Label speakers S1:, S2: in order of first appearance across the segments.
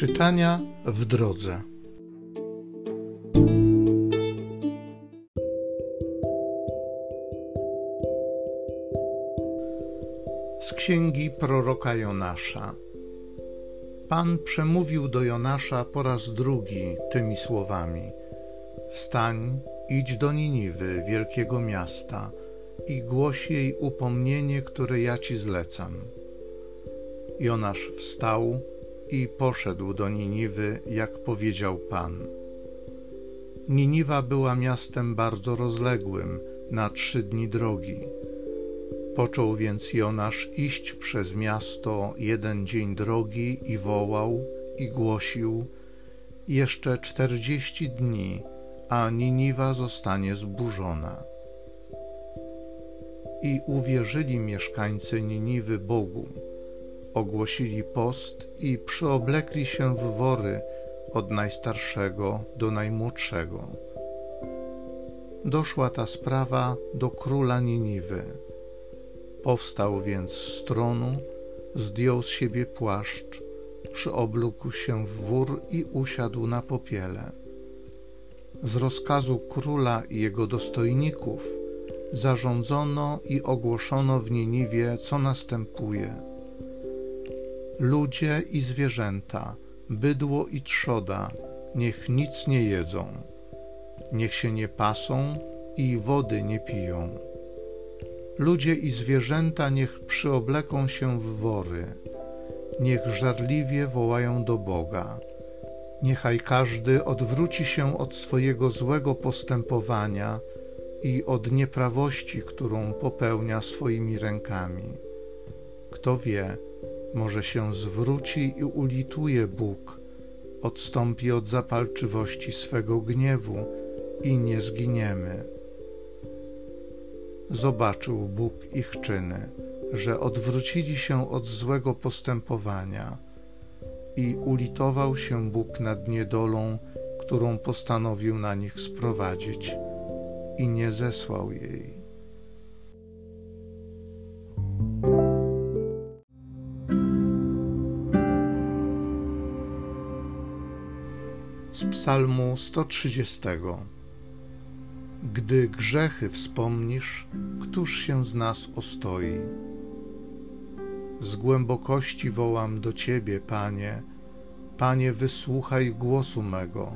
S1: Czytania w drodze. Z księgi proroka Jonasza. Pan przemówił do Jonasza po raz drugi tymi słowami: Wstań, idź do Niniwy, wielkiego miasta, i głoś jej upomnienie, które ja ci zlecam. Jonasz wstał i poszedł do Niniwy, jak powiedział Pan. Niniwa była miastem bardzo rozległym, na trzy dni drogi. Począł więc Jonasz iść przez miasto jeden dzień drogi i wołał i głosił: Jeszcze czterdzieści dni, a Niniwa zostanie zburzona. I uwierzyli mieszkańcy Niniwy Bogu ogłosili post i przyoblekli się w wory od najstarszego do najmłodszego. Doszła ta sprawa do króla Niniwy. Powstał więc z tronu, zdjął z siebie płaszcz, przyoblógł się w wór i usiadł na popiele. Z rozkazu króla i jego dostojników zarządzono i ogłoszono w Niniwie, co następuje – Ludzie i zwierzęta, bydło i trzoda, niech nic nie jedzą, niech się nie pasą i wody nie piją. Ludzie i zwierzęta niech przyobleką się w wory, niech żarliwie wołają do Boga. Niechaj każdy odwróci się od swojego złego postępowania i od nieprawości, którą popełnia swoimi rękami. Kto wie, może się zwróci i ulituje Bóg, odstąpi od zapalczywości swego gniewu i nie zginiemy. Zobaczył Bóg ich czyny, że odwrócili się od złego postępowania i ulitował się Bóg nad niedolą, którą postanowił na nich sprowadzić i nie zesłał jej. Z Psalmu 130. Gdy grzechy wspomnisz, któż się z nas ostoi? Z głębokości wołam do Ciebie, Panie. Panie, wysłuchaj głosu mego,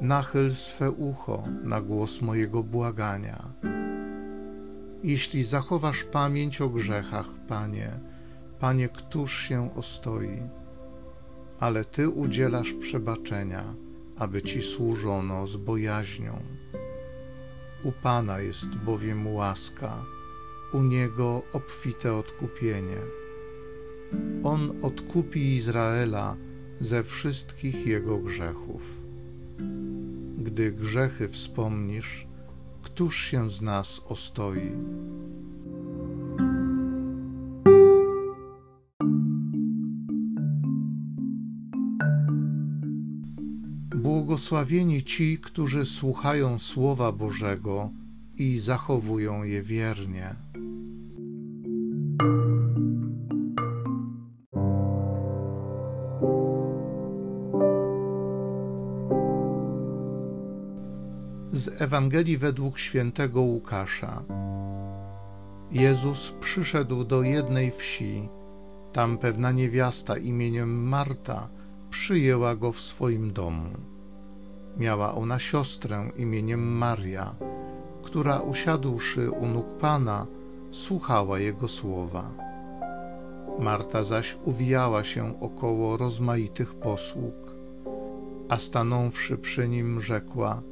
S1: nachyl swe ucho na głos mojego błagania. Jeśli zachowasz pamięć o grzechach, Panie, Panie, któż się ostoi? Ale Ty udzielasz przebaczenia aby Ci służono z bojaźnią. U Pana jest bowiem łaska, u Niego obfite odkupienie. On odkupi Izraela ze wszystkich jego grzechów. Gdy grzechy wspomnisz, któż się z nas ostoi? Błogosławieni ci, którzy słuchają Słowa Bożego i zachowują je wiernie. Z Ewangelii według świętego Łukasza. Jezus przyszedł do jednej wsi. Tam pewna niewiasta imieniem Marta przyjęła go w swoim domu. Miała ona siostrę imieniem Maria, która usiadłszy u nóg Pana, słuchała Jego słowa. Marta zaś uwijała się około rozmaitych posług, a stanąwszy przy nim rzekła: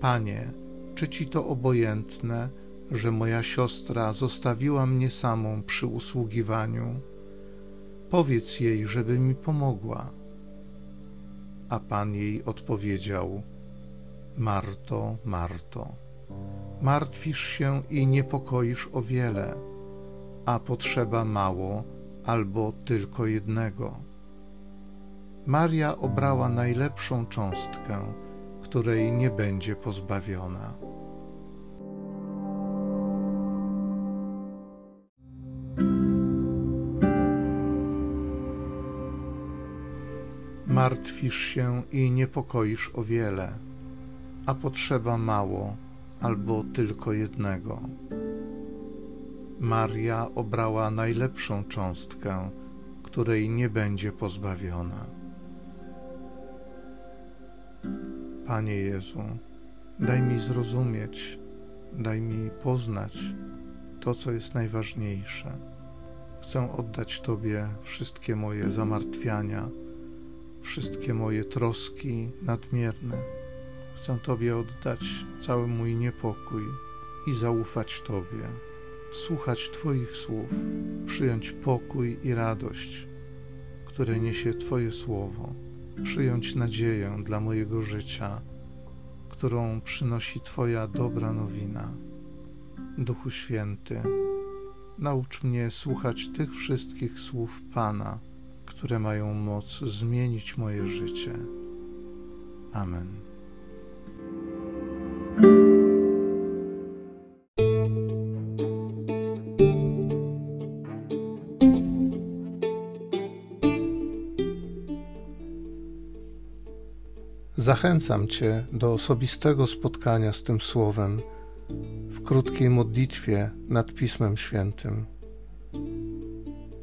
S1: Panie, czy ci to obojętne, że moja siostra zostawiła mnie samą przy usługiwaniu? Powiedz jej, żeby mi pomogła. A Pan jej odpowiedział: Marto, Marto, martwisz się i niepokoisz o wiele, a potrzeba mało albo tylko jednego. Maria obrała najlepszą cząstkę, której nie będzie pozbawiona. Martwisz się i niepokoisz o wiele, a potrzeba mało albo tylko jednego. Maria obrała najlepszą cząstkę, której nie będzie pozbawiona. Panie Jezu, daj mi zrozumieć, daj mi poznać to, co jest najważniejsze. Chcę oddać Tobie wszystkie moje zamartwiania, wszystkie moje troski nadmierne. Chcę Tobie oddać cały mój niepokój i zaufać Tobie, słuchać Twoich słów, przyjąć pokój i radość, które niesie Twoje słowo, przyjąć nadzieję dla mojego życia, którą przynosi Twoja dobra nowina. Duchu Święty, naucz mnie słuchać tych wszystkich słów Pana, które mają moc zmienić moje życie. Amen. Zachęcam Cię do osobistego spotkania z tym Słowem w krótkiej modlitwie nad Pismem Świętym.